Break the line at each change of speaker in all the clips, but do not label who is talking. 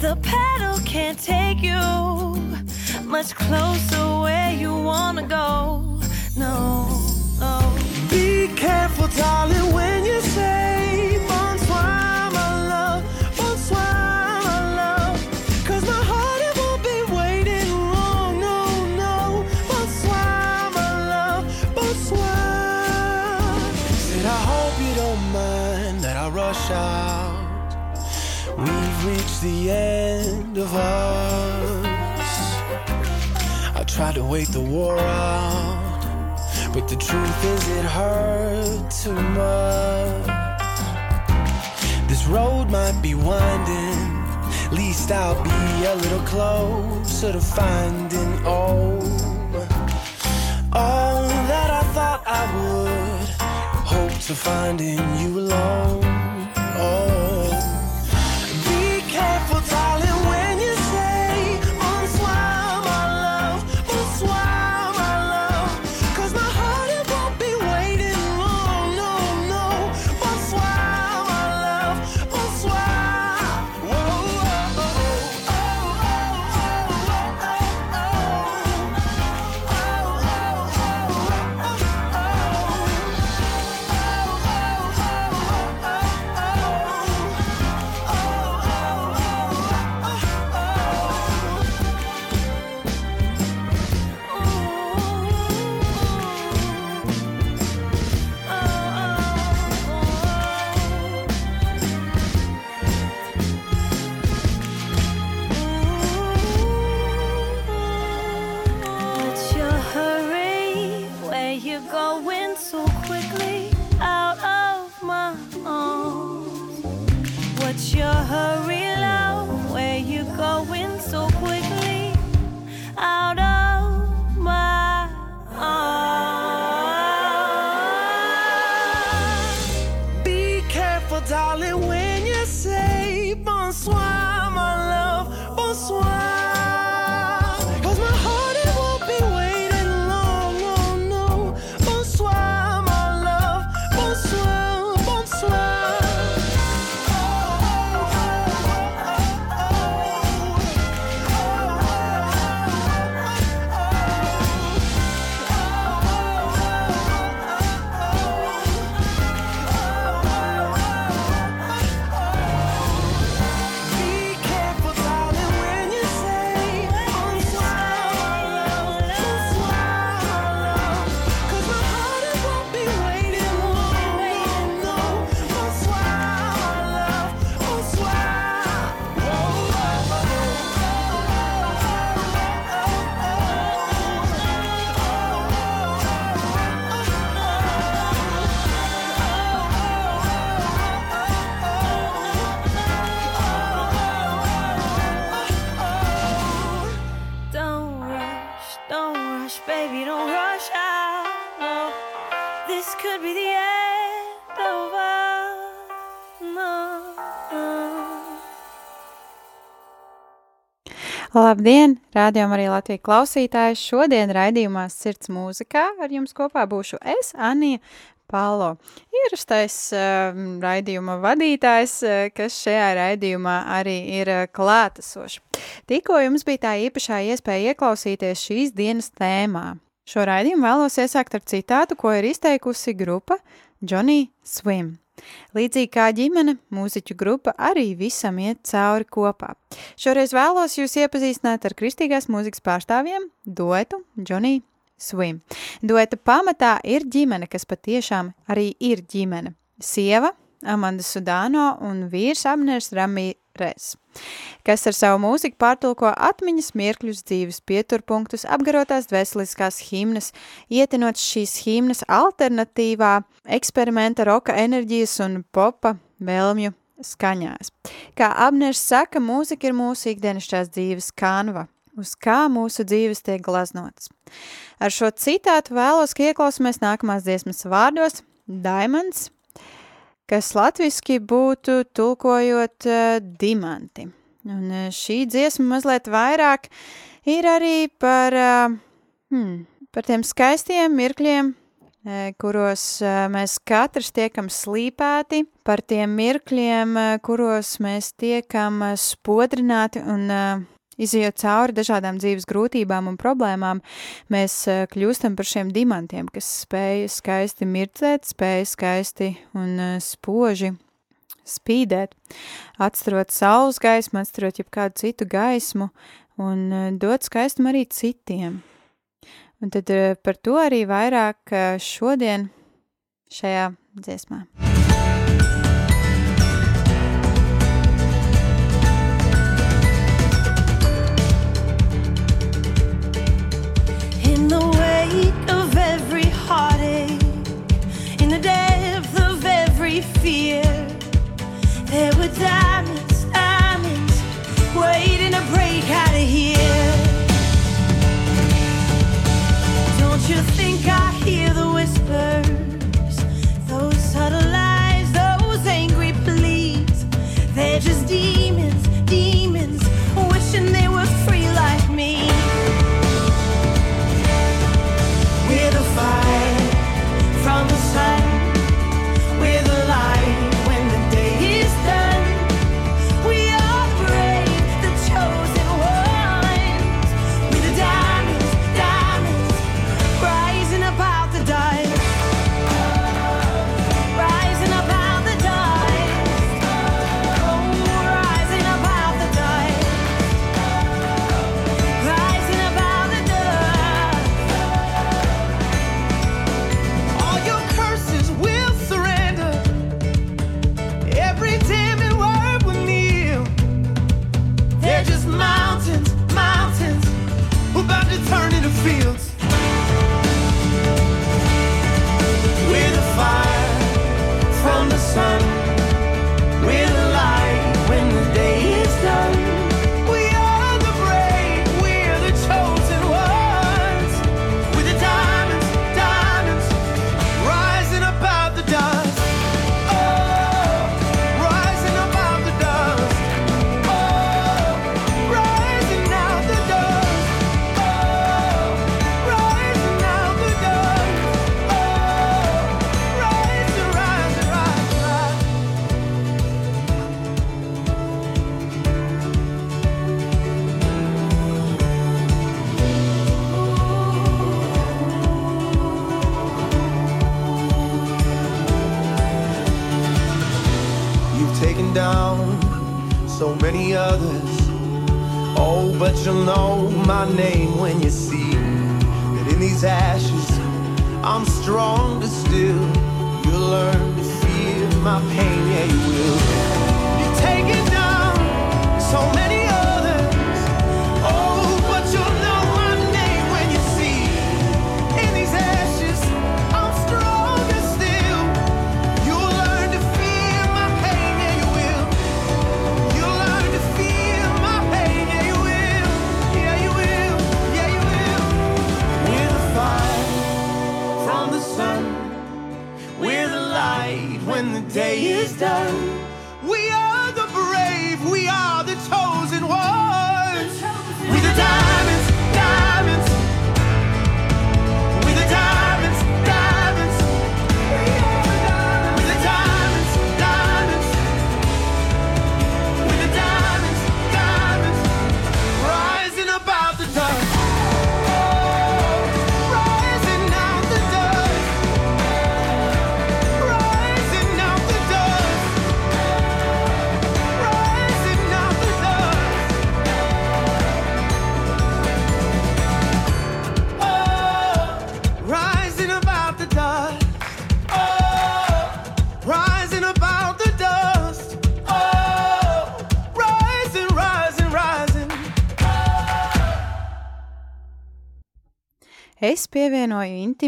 The pedal can't take you much closer where you wanna go. No, no.
Be careful, darling, when you it's the end of us. I tried to wait the war out, but the truth is it hurt too much. This road might be winding, least I'll be a little closer to finding all. All that I thought I would, hope to find in you alone. Oh.
Labdien, rādījumā arī Latvijas klausītāji! Šodien raidījumā Sirds mūzikā ar jums kopā būšu es, Anija Palo. Ierastais uh, raidījuma vadītājs, uh, kas šajā raidījumā arī ir uh, klātesošs. Tikko jums bija tā īpašā iespēja ieklausīties šīs dienas tēmā. Šo raidījumu vēlos iesākt ar citātu, ko ir izteikusi grupa Johnny Swim. Līdzīgi kā ģimene, mūziķu grupa arī visam iet cauri kopā. Šoreiz vēlos jūs iepazīstināt ar kristīgās mūzikas pārstāvjiem, duetu Johnny Swim. Dueta pamatā ir ģimene, kas patiešām arī ir ģimene. Sieva, Amanda Sudāno un vīrs Abners Ramīres, kas ar savu mūziku pārtulko atmiņas mirkļus dzīves pieturpunktus, apgarotās dvēseliskās himnas, ietinot šīs himnas alternatīvā eksperimenta roka enerģijas un popa vēlmju skaņās. Kā Abners saka, mūzika ir mūsu ikdienišķās dzīves kanva, uz kā mūsu dzīves tiek glaznotas. Ar šo citātu vēlos, ka ieklausāmies nākamās dziesmas vārdos Diamonds, kas latviski būtu tulkojot uh, dimanti. Un uh, šī dziesma mazliet vairāk ir arī par, uh, hmm, par tiem skaistiem mirkļiem, kuros mēs katrs tiekam slīpēti, par tiem mirkļiem, kuros mēs tiekam spodrināti un Izejot cauri dažādām dzīves grūtībām un problēmām, mēs uh, kļūstam par šiem dimantiem, kas spēj skaisti mircēt, spēj skaisti un uh, spoži spīdēt, atstarot saules gaismu, atstarot jebkādu citu gaismu un uh, dot skaistumu arī citiem. Un tad par to arī vairāk šodien šajā dziesmā.
die. You'll know my name when you see that in these ashes I'm stronger still.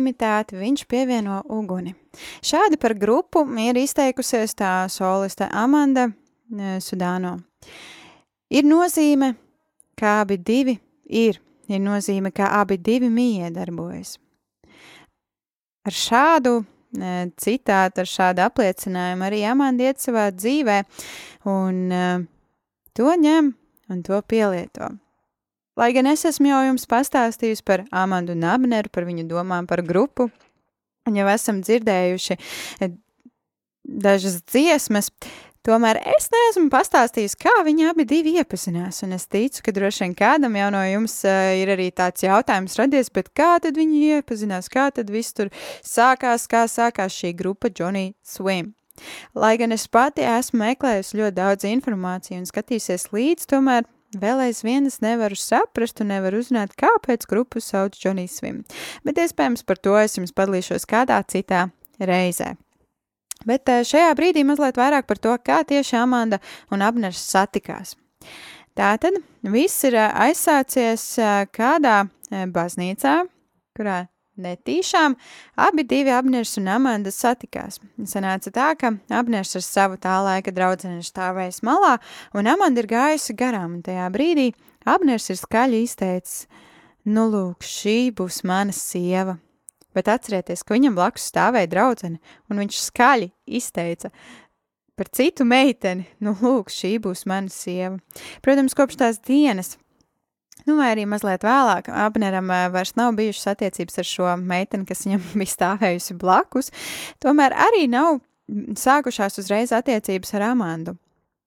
Intimitāti, viņš pievieno uguni. Šādi par grupu ir izteikusies tā soliste Amanda e, Sudāno. Ir nozīme, ka abi divi ir, ir nozīme, ka abi divi miedarbojas. Ar šādu e, citātu, ar šādu apliecinājumu arī Amanda iet savā dzīvē un uh, to ņem un to pielieto. Lai gan es esmu jau jums pastāstījusi par Amandu un Abneru, par viņu domām par grupu, un jau esam dzirdējuši eh, dažas dziesmas, tomēr es neesmu pastāstījis, kā viņi abi divi iepazinās, un es ticu, ka droši vien kādam jau no jums uh, ir arī tāds jautājums radies, bet kā tad viņi iepazinās, kā tad viss tur sākās, kā sākās šī grupa Johnny Swim. Lai gan es pati esmu meklējusi ļoti daudz informāciju un skatījusies līdzi, tomēr Vēl aizvien es nevaru saprast un nevaru uzzināt, kāpēc grupu sauc Johnny Swim, bet iespējams par to es jums padalīšos kādā citā reizē. Bet eh, šajā brīdī mazliet vairāk par to, kā tieši Amanda un Abners satikās. Tātad viss ir eh, aizsācies eh, kādā baznīcā, kurā Netīšām abi divi Abners un Amanda satikās. Sanāca tā, ka Abners ar savu tā laika draudzeni stāvējis malā, un Amanda ir gājusi garām, un tajā brīdī Abners ir skaļi izteicis: Nu, lūk, šī būs mana sieva. Bet atcerieties, ka viņam blakus stāvēja draudzene, un viņš skaļi izteica: Par citu meiteni, nu, lūk, šī būs mana sieva. Protams, kopš tās dienas Nu, vai arī mazliet vēlāk, Abneram vairs nav bijušas attiecības ar šo meiteni, kas viņam bija stāvējusi blakus, tomēr arī nav sākušās uzreiz attiecības ar Amandu.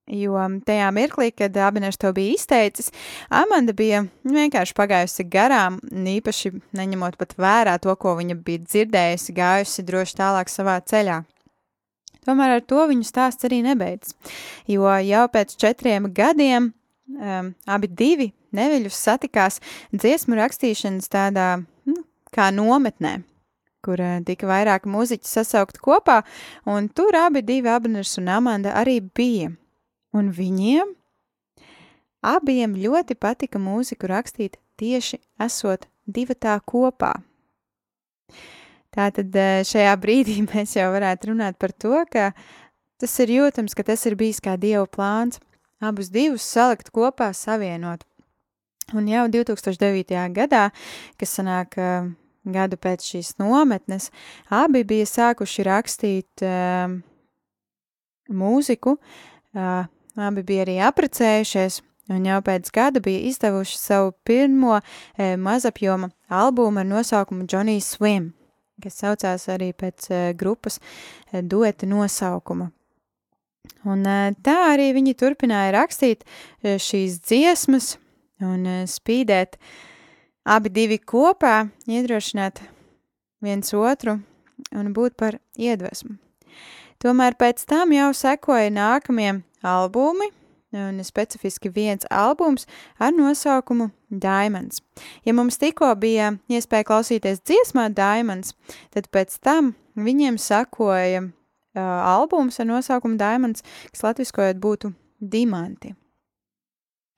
Jo tajā mirklī, kad Abiners to bija izteicis, Amanda bija vienkārši pagājusi garām, īpaši neņemot pat vērā to, ko viņa bija dzirdējusi, gājusi droši tālāk savā ceļā. Tomēr ar to viņu stāsts arī nebeidzas, jo jau pēc četriem gadiem um, abi divi neviļus satikās dziesmu rakstīšanas tādā nu, kā nometnē, kur uh, tika vairāk muziķi sasaukt kopā, un tur abi divi Abners un Amanda arī bija. Un viņiem abiem ļoti patika mūziku rakstīt tieši esot divatā kopā. Tātad šajā brīdī mēs jau varētu runāt par to, ka tas ir jūtams, ka tas ir bijis kā Dieva plāns – abus divus salikt kopā, savienot. Un jau 2009. gadā, kas sanāk uh, gadu pēc šīs nometnes, abi bija sākuši rakstīt uh, mūziku, uh, abi bija arī aprecējušies, un jau pēc gada bija izdevuši savu pirmo mazapjoma albumu ar nosaukumu Johnny Swim, kas saucās arī pēc grupas dueta nosaukuma. Un tā arī viņi turpināja rakstīt šīs dziesmas un spīdēt abi divi kopā, iedrošināt viens otru un būt par iedvesmu. Tomēr pēc tam jau sekoja nākamie albumi, un specifiski viens albums ar nosaukumu Diamonds. Ja mums tikko bija iespēja klausīties dziesmā Diamonds, tad pēc tam viņiem sakoja uh, albums ar nosaukumu Diamonds, kas latviskojot būtu Dimanti.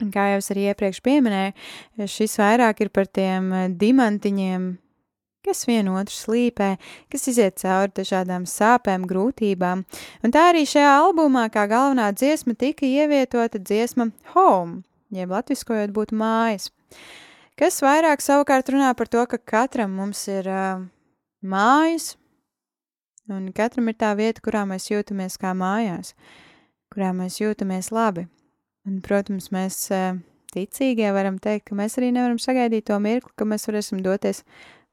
Un kā jau es arī iepriekš pieminēju, šis vairāk ir par tiem dimantiņiem, kas vienotru slīpē, kas iziet cauri dažādām sāpēm, grūtībām. Un tā arī šajā albumā kā galvenā dziesma tika ievietota dziesma Home, jeb latviskojot būtu mājas, kas vairāk savukārt runā par to, ka katram mums ir uh, mājas, Un katram ir tā vieta, kurā mēs jūtamies kā mājās, kurā mēs jūtamies labi. Un, protams, mēs ticīgie varam teikt, ka mēs arī nevaram sagaidīt to mirkli, ka mēs varēsim doties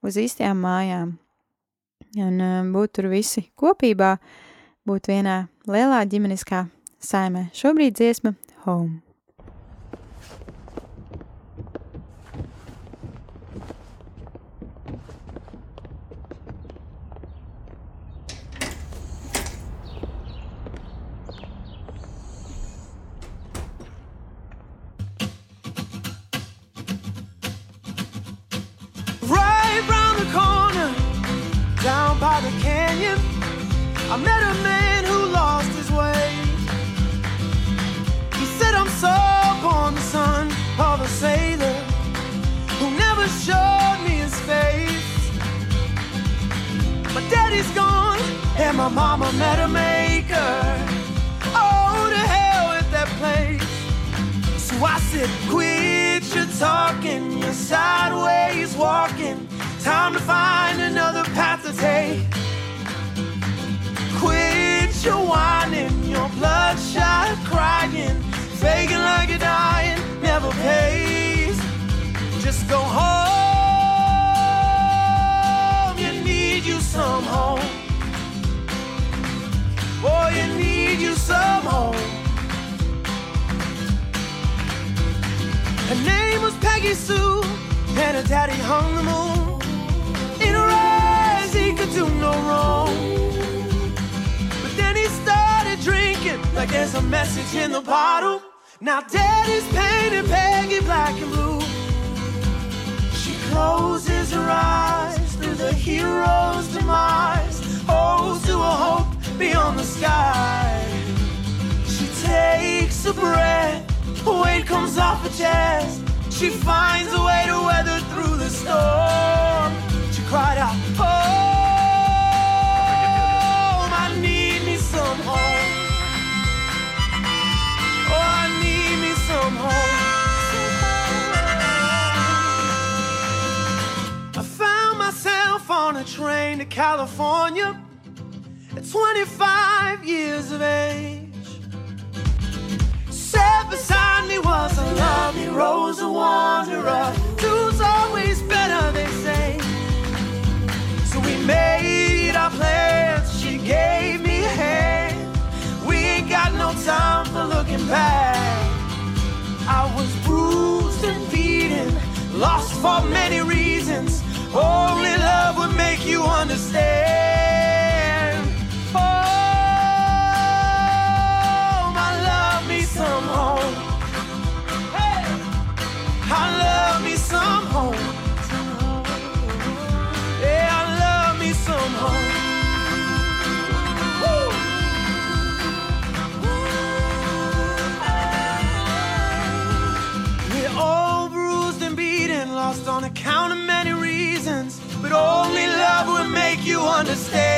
uz īstajām mājām un būt tur visi kopībā, būt vienā lielā ģimeniskā saimē. Šobrīd dziesma Home.
There's a message in the bottle. Now daddy's painting Peggy black and blue. She closes her eyes through the hero's demise. Holds to a hope beyond the sky. She takes a breath, weight comes off her chest. She finds a way to weather through the storm. She cried out, oh, Home, I need me some home. On a train to California at 25 years of age. Sat beside me was a lovely Rosa Wanderer. Two's always better, they say. So we made our plans. She gave me a hand. We ain't got no time for looking back. I was bruised and beaten, lost for many reasons. Only love would make you understand. Only love will make you understand.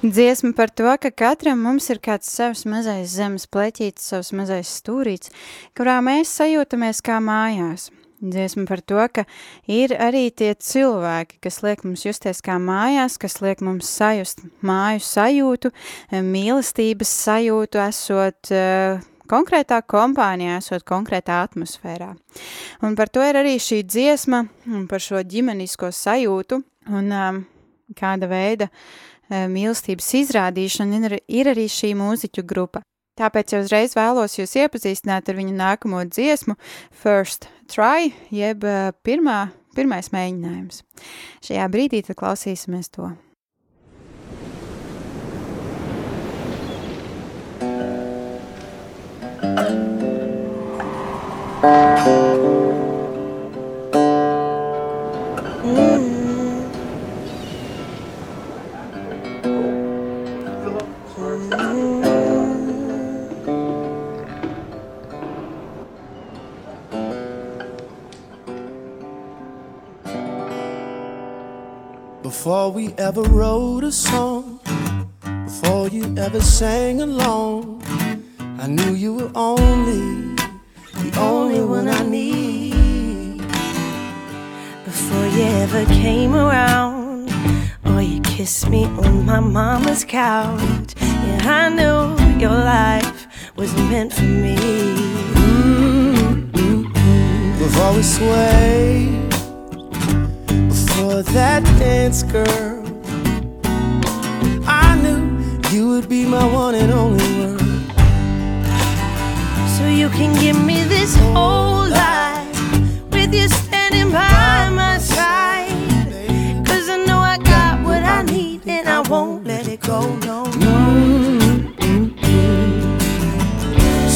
Dziesma par to, ka katram mums ir kāds savs mazais zemes pleķītis, savs mazais stūrīts, kurā mēs sajūtamies kā mājās. Dziesma par to, ka ir arī tie cilvēki, kas liek mums justies kā mājās, kas liek mums sajust māju sajūtu, mīlestības sajūtu, esot uh, konkrētā kompānijā, esot konkrētā atmosfērā. Un par to ir arī šī dziesma, par šo ģimenisko sajūtu, un um, kāda veida mīlestības izrādīšana ir, ir arī šī mūziķu grupa. Tāpēc jau uzreiz vēlos jūs iepazīstināt ar viņu nākamo dziesmu, First Try, jeb uh, pirmā, pirmais mēģinājums. Šajā brīdī tad klausīsimies to.
Before we ever wrote a song, before you ever sang along, I knew you were only the only one I need.
Before you ever came around, or you kissed me on my mama's couch, yeah, I knew your life was meant for me. Mm-hmm.
Before we swayed, before that dance, girl, I knew you would be my one and only word.
So you can give me this whole life with you standing by my side. Cause I know I got what I need and I won't let it go.
No, no.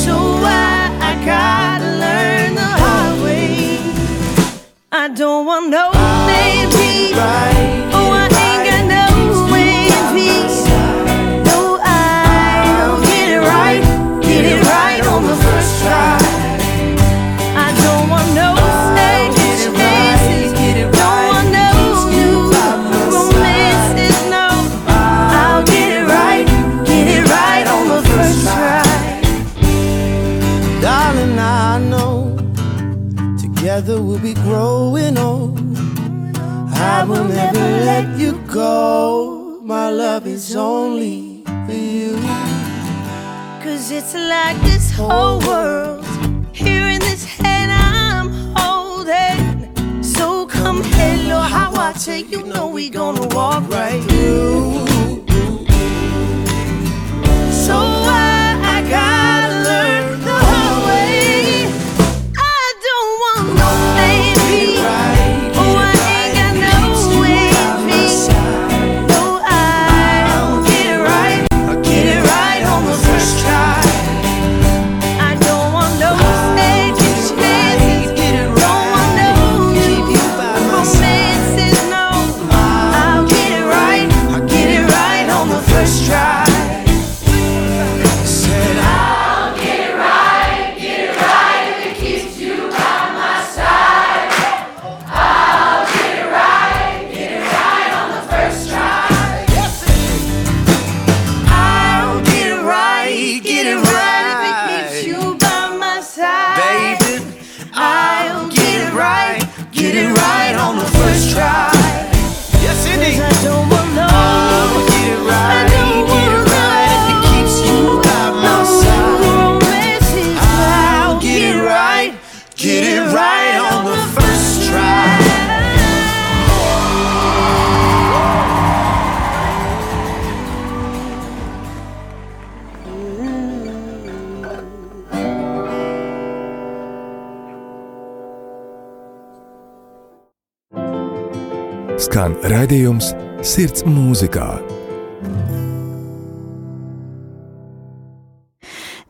So I, I gotta learn the hard way.
I don't want no.
Right. I will never let you go. My love is only for you.
Cause it's like this whole world here in this hand I'm holding. So come hello, how I take you know we gonna walk right
Skan raidījums Sirds mūzikā.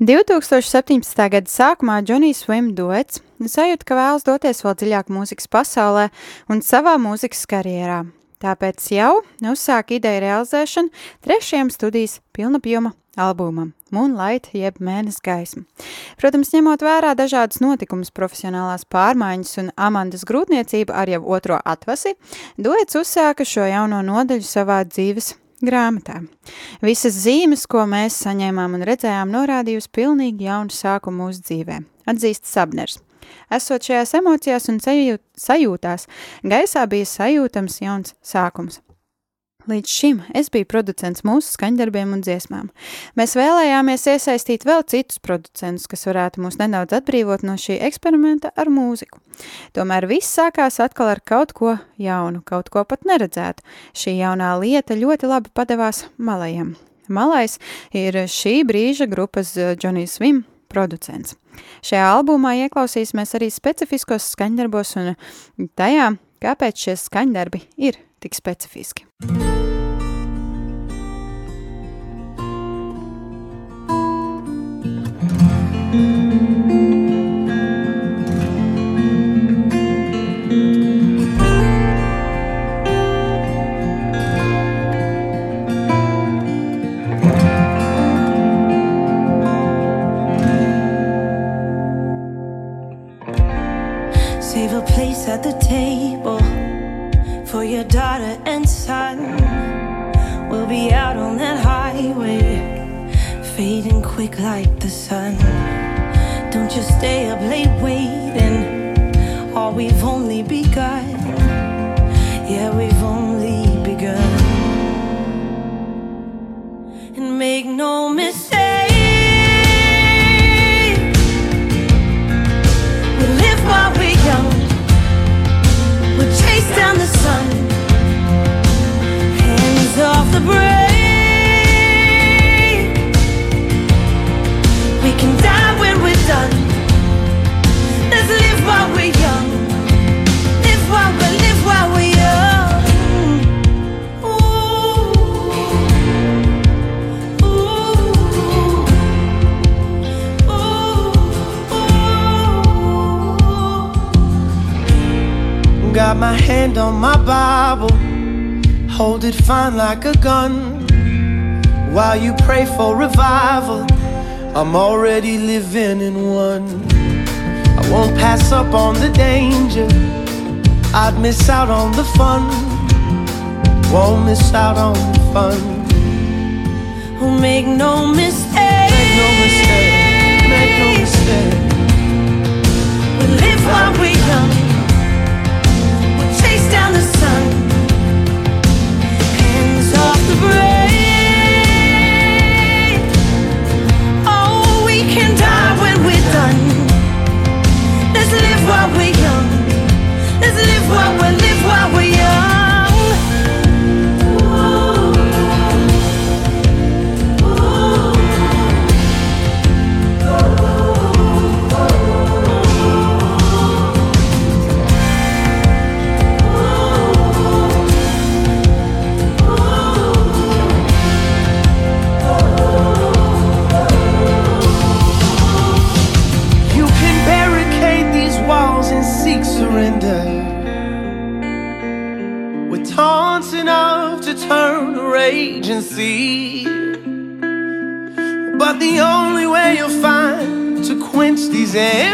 2017. gada sākumā Džonijs Svim duets sajūta, ka vēlas doties vēl dziļāk mūzikas pasaulē un savā mūzikas karjerā. Tāpēc jau uzsāka ideju realizēšanu trešajam studijas pilnapjoma albumam Moonlight jeb mēnes gaisma. Protams, ņemot vērā dažādas notikumus, profesionālās pārmaiņas un Amandas grūtniecību ar jau otro atvasi, duets uzsāka šo jauno nodaļu savā dzīves grāmatā. Visas zīmes, ko mēs saņēmām un redzējām, norādījusi pilnīgi jaunu sākumu mūsu dzīvē, atzīst Sabners. Esot šajās emocijās un sajūt, sajūtās, gaisā bija sajūtams jauns sākums. Līdz šim es biju producents mūsu skaņdarbiem un dziesmām. Mēs vēlējāmies iesaistīt vēl citus producentus, kas varētu mūs nedaudz atbrīvot no šī eksperimenta ar mūziku. Tomēr viss sākās atkal ar kaut ko jaunu, kaut ko pat neredzētu. Šī jaunā lieta ļoti labi padevās malajam. Malais ir šī brīža grupas Džonijs Svim producents. Šajā albumā ieklausīsimies arī specifiskos skaņdarbos un tajā, kāpēc šie skaņdarbi ir tik specifiski.
Stay up late waiting, or we've only begun. Yeah, we've only begun. And make no
Got my hand on my Bible, hold it fine like a gun. While you pray for revival, I'm already living in one. I won't pass up on the danger, I'd miss out on the fun. Won't miss out on the fun.
Oh, make no mistake.
Make no mistake, make no mistake.
We live while we're young. Oh, Let's live while we're young. Let's live while we're
say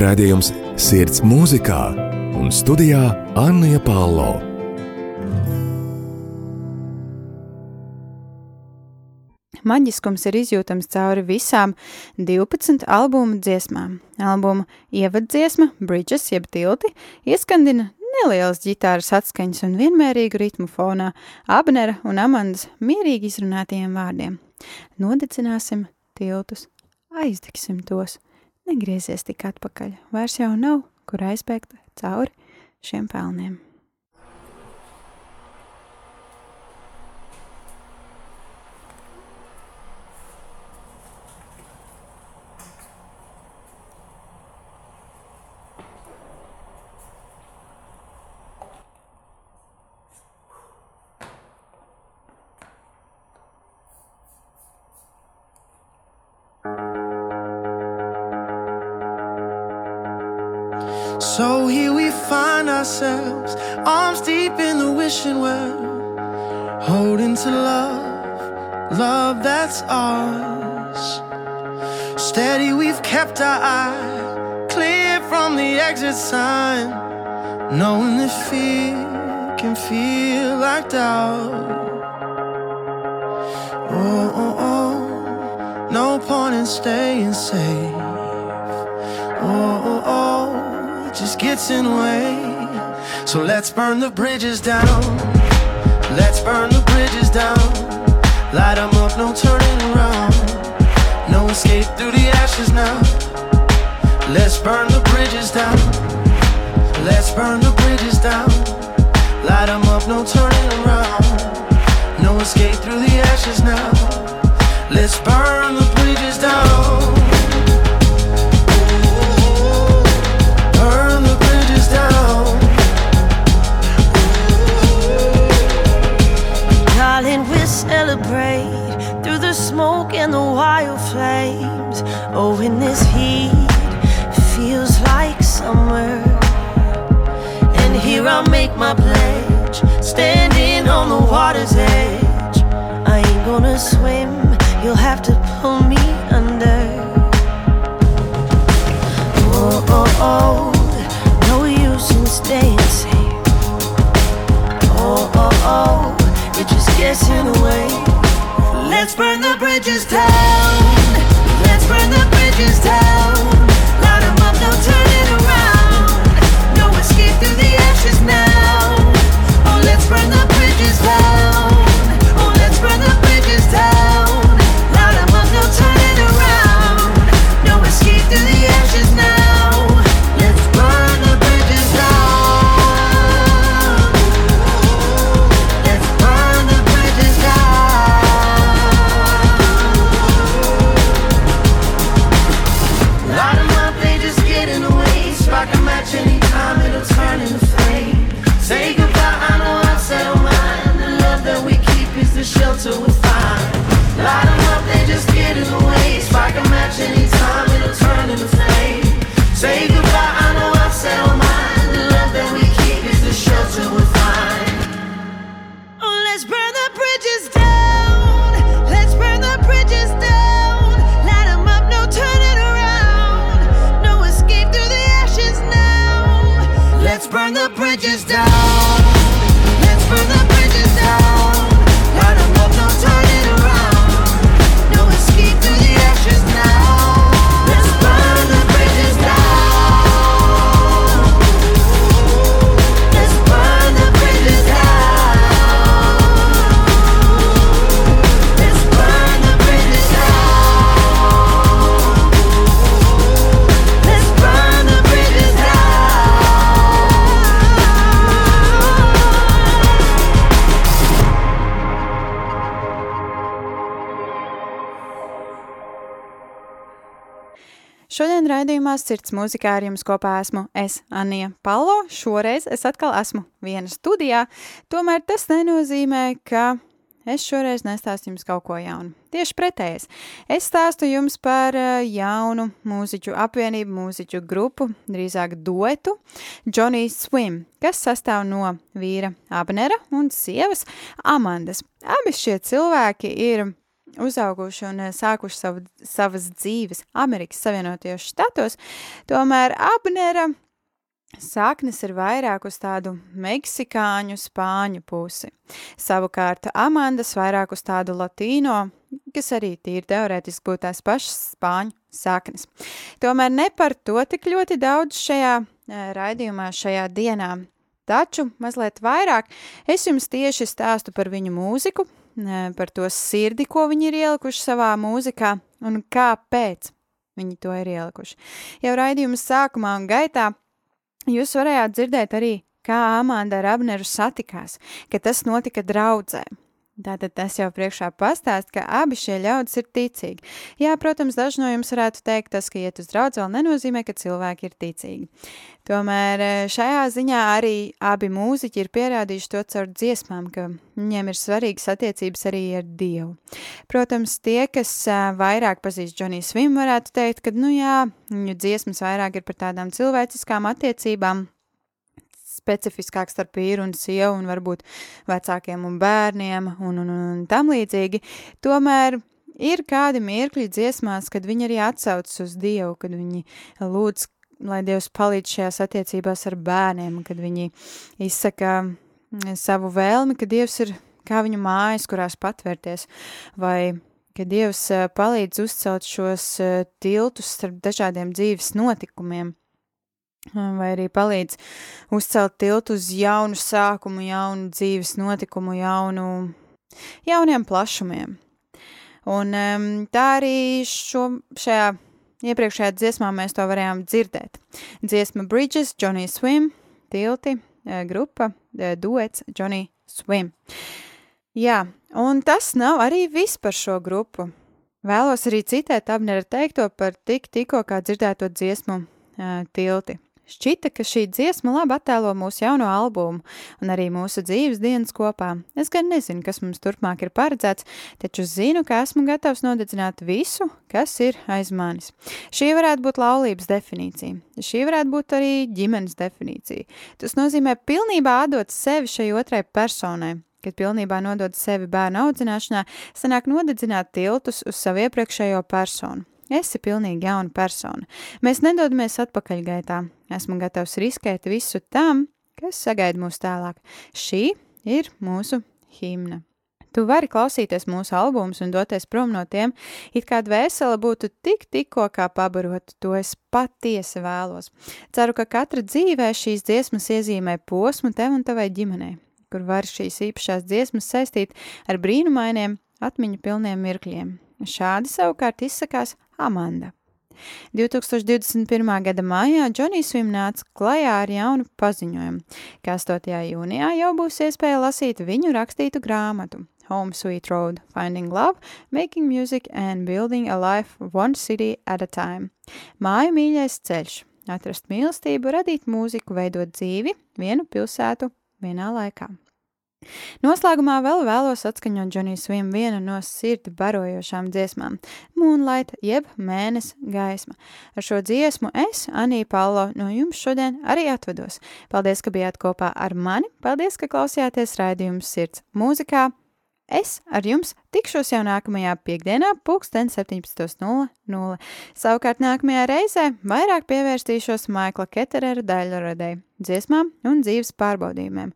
Redzējums Sirds mūzikā un studijā Anna Pālo.
Maģiskums ir izjūtams cauri visām 12 albumu dziesmām. Albuma ievaddziesma, Bridges jeb tilti, ieskandina nelielas ģitāras atskaņas un vienmērīgu ritmu fonā, Abnera un Amandas mierīgi izrunātajiem vārdiem. Nodedzināsim tiltus, aizdegsim tos, negriezies tik atpakaļ, vairs jau nav, kur aizbēgt cauri šiem pelniem.
Point in staying safe. Oh, oh, oh, just gets in the way. So let's burn the bridges down. Let's burn the bridges down. Light 'em up, no turning around. No escape through the ashes now. Let's burn the bridges down. Let's burn the bridges down. Light 'em up, no turning around. No escape through the ashes now. Let's burn the bridges down. Burn the bridges down.
Darling, we'll celebrate through the smoke and the wild flames. Oh, in this heat, feels like summer. And here I'll make my pledge, standing on the water's you'll have to pull me under. Oh, oh, oh, no use in staying safe. Oh, oh, oh, it just gets in the way. Let's burn the bridges down. Let's burn the bridges down.
Raidījumā Sirds mūzikā ar jums kopā esmu es, Anija Palo. Šoreiz es atkal esmu viena studijā, tomēr tas nenozīmē, ka es šoreiz nestāstu jums kaut ko jaunu. Tieši pretējais. Es stāstu jums par eh, jaunu mūziķu apvienību, mūziķu grupu, drīzāk duetu, Johnny Swim, kas sastāv no vīra Abnera un sievas Amandas. Abi šie cilvēki ir uzauguši un eh, sākuši savu, savas dzīves Amerikas Savienotajos štatos, tomēr Abnera saknes ir vairāk uz tādu meksikāņu, spāņu pusi. Savukārt Amandas vairāk uz tādu latīno, kas arī tīri teorētiski būtu tās pašas spāņu saknes. Tomēr ne par to tik ļoti daudz šajā eh, raidījumā, šajā dienā. Taču mazliet vairāk es jums tieši stāstu par viņu mūziku, par to sirdi, ko viņi ir ielikuši savā mūzikā un kāpēc viņi to ir ielikuši. Jau raidījuma sākumā un gaitā jūs varējāt dzirdēt arī, kā Amanda ar Abneru satikās, ka tas notika draudzē. Tātad tas jau priekšā pastāst, ka abi šie ļaudis ir ticīgi. Jā, protams, daži no jums varētu teikt, tas, ka iet uz draudz vēl nenozīmē, ka cilvēki ir ticīgi. Tomēr eh, šajā ziņā arī abi mūziķi ir pierādījuši to caur dziesmām, ka viņiem ir svarīgas attiecības arī ar Dievu. Protams, tie, kas eh, vairāk pazīst Johnny Swim, varētu teikt, ka, nu jā, viņu dziesmas vairāk ir par tādām cilvēciskām attiecībām, specifiskāk starp vīru un sievu un varbūt vecākiem un bērniem un, un, un tam līdzīgi. Tomēr ir kādi mirkļi dziesmās, kad viņi arī atsaucas uz Dievu, kad viņi lūdz lai Dievs palīdz šajās attiecībās ar bērniem, kad viņi izsaka mm, savu vēlmi, ka Dievs ir kā viņu mājas, kurās patvērties, vai ka Dievs eh, palīdz uzcelt šos eh, tiltus starp dažādiem dzīves notikumiem, vai arī palīdz uzcelt tiltu uz jaunu sākumu, jaunu dzīves notikumu, jaunu, jauniem plašumiem. Un um, tā arī šo, šajā iepriekšējā dziesmā mēs to varējām dzirdēt. Dziesma Bridges, Johnny Swim, tilti, eh, grupa, duets Johnny Swim. Jā, un tas nav arī viss par šo grupu. Vēlos arī citēt Abnera teikto par tik tikko kā dzirdēto dziesmu uh, tilti. Šķita, ka šī dziesma labi attēlo mūsu jauno albumu un arī mūsu dzīves dienas kopā. Es gan nezinu, kas mums turpmāk ir paredzēts, taču zinu, ka esmu gatavs nodedzināt visu, kas ir aiz manis. Šī varētu būt laulības definīcija. Šī varētu būt arī ģimenes definīcija. Tas nozīmē pilnībā atdot sevi šai otrai personai, kad pilnībā nodod sevi bērnu audzināšanā, sanāk nodedzināt tiltus uz savu iepriekšējo personu. Esi pilnīgi jauna persona. Mēs nedodamies atpakaļgaitā. Esmu gatavs riskēt visu tam, kas sagaida mūs tālāk. Šī ir mūsu himna. Tu vari klausīties mūsu albumus un doties prom no tiem, it kā dvēsele būtu tik tikko kā pabarota, to es patiesi vēlos. Ceru, ka katra dzīvē šīs dziesmas iezīmē posmu tev un tavai ģimenei kur var šīs īpašās dziesmas saistīt ar brīnumainiem, atmiņu pilniem mirkļiem. Šādi savukārt izsakās Amanda. 2021. gada maijā Džonijs Svim nāca klajā ar jaunu paziņojumu, ka 8. jūnijā jau būs iespēja lasīt viņu rakstītu grāmatu Home Sweet Road, Finding Love, Making Music and Building a Life One City at a Time. Māju mīļais ceļš, atrast mīlestību, radīt mūziku, veidot dzīvi, vienu pilsētu vienā laikā. Noslēgumā vēl vēlos atskaņot Džonijas Svim vienu no sirdi barojošām dziesmām - Moonlight jeb mēnes gaisma. Ar šo dziesmu es, Anī Paulo, no jums šodien arī atvedos. Paldies, ka bijāt kopā ar mani, paldies, ka klausījāties raidījums sirds mūzikā. Es ar jums tikšos jau nākamajā piekdienā, pulksten 17.00. Savukārt nākamajā reizē vairāk pievērstīšos Maikla Keterera daļradei, dziesmām un dzīves pārbaudījumiem.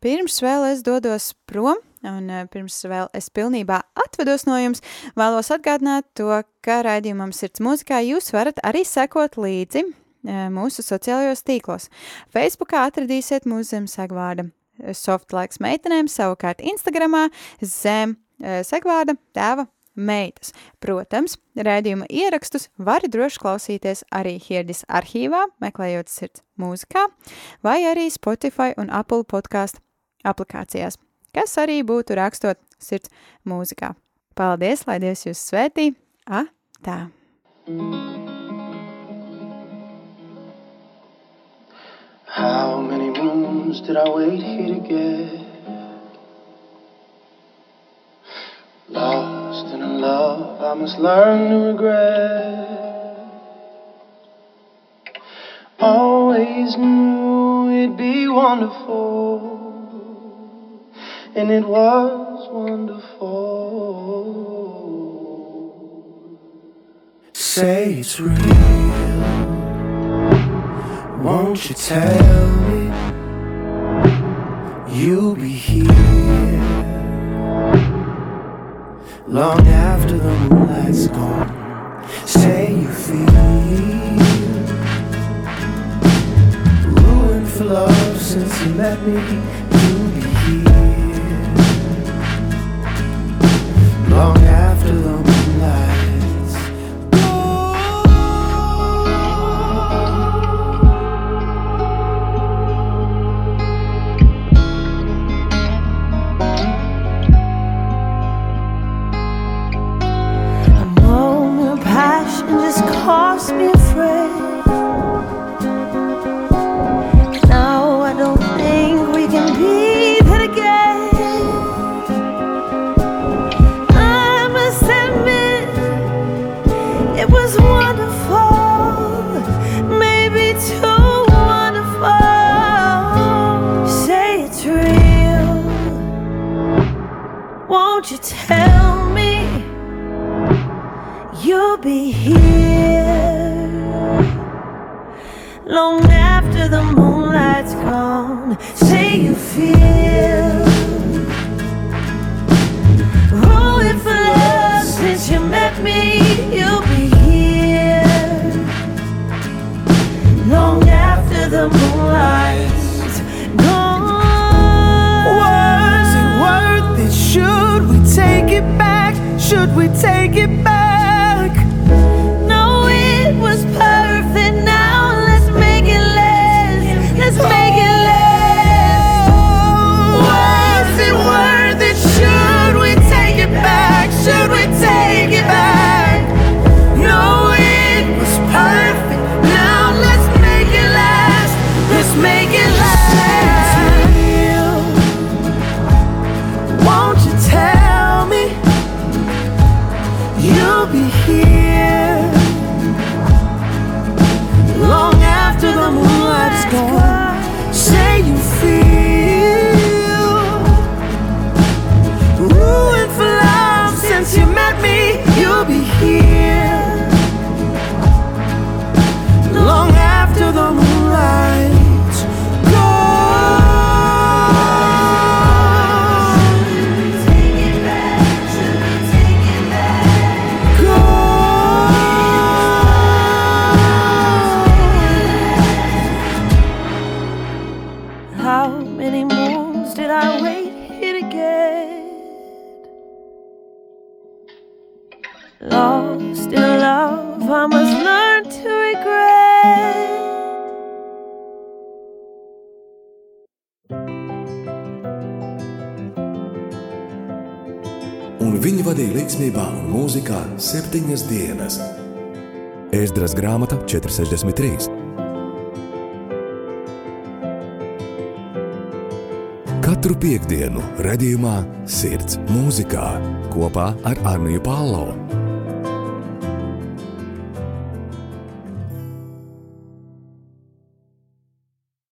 Pirms vēl es dodos prom, un eh, pirms vēl es pilnībā atvedos no jums, vēlos atgādināt to, ka raidījumam sirds mūzikā jūs varat arī sekot līdzi eh, mūsu sociālajos tīklos. Facebookā atradīsiet mūsu zem segvārda softlaiks meitenēm, savukārt Instagramā zem segvārda tēva meitas. Protams, raidījuma ierakstus var droši klausīties arī Hirdis arhīvā, meklējot sirds mūzikā, vai arī Spotify un Apple podkāstu aplikācijās, kas arī būtu rakstot sirds mūzikā. Paldies, lai Dievs jūs svētī! A, tā!
How many rooms did I wait here to get? Lost in a love I must learn to regret. Always knew it'd be wonderful, and it was wonderful. Say it's real. Won't you tell me you'll be here long after the moonlight's gone? Say you feel ruined for love since you met me.
Svētās grāmata 463. Katru piekdienu, redzējumā, sirds mūzikā kopā ar Arniju Pālau.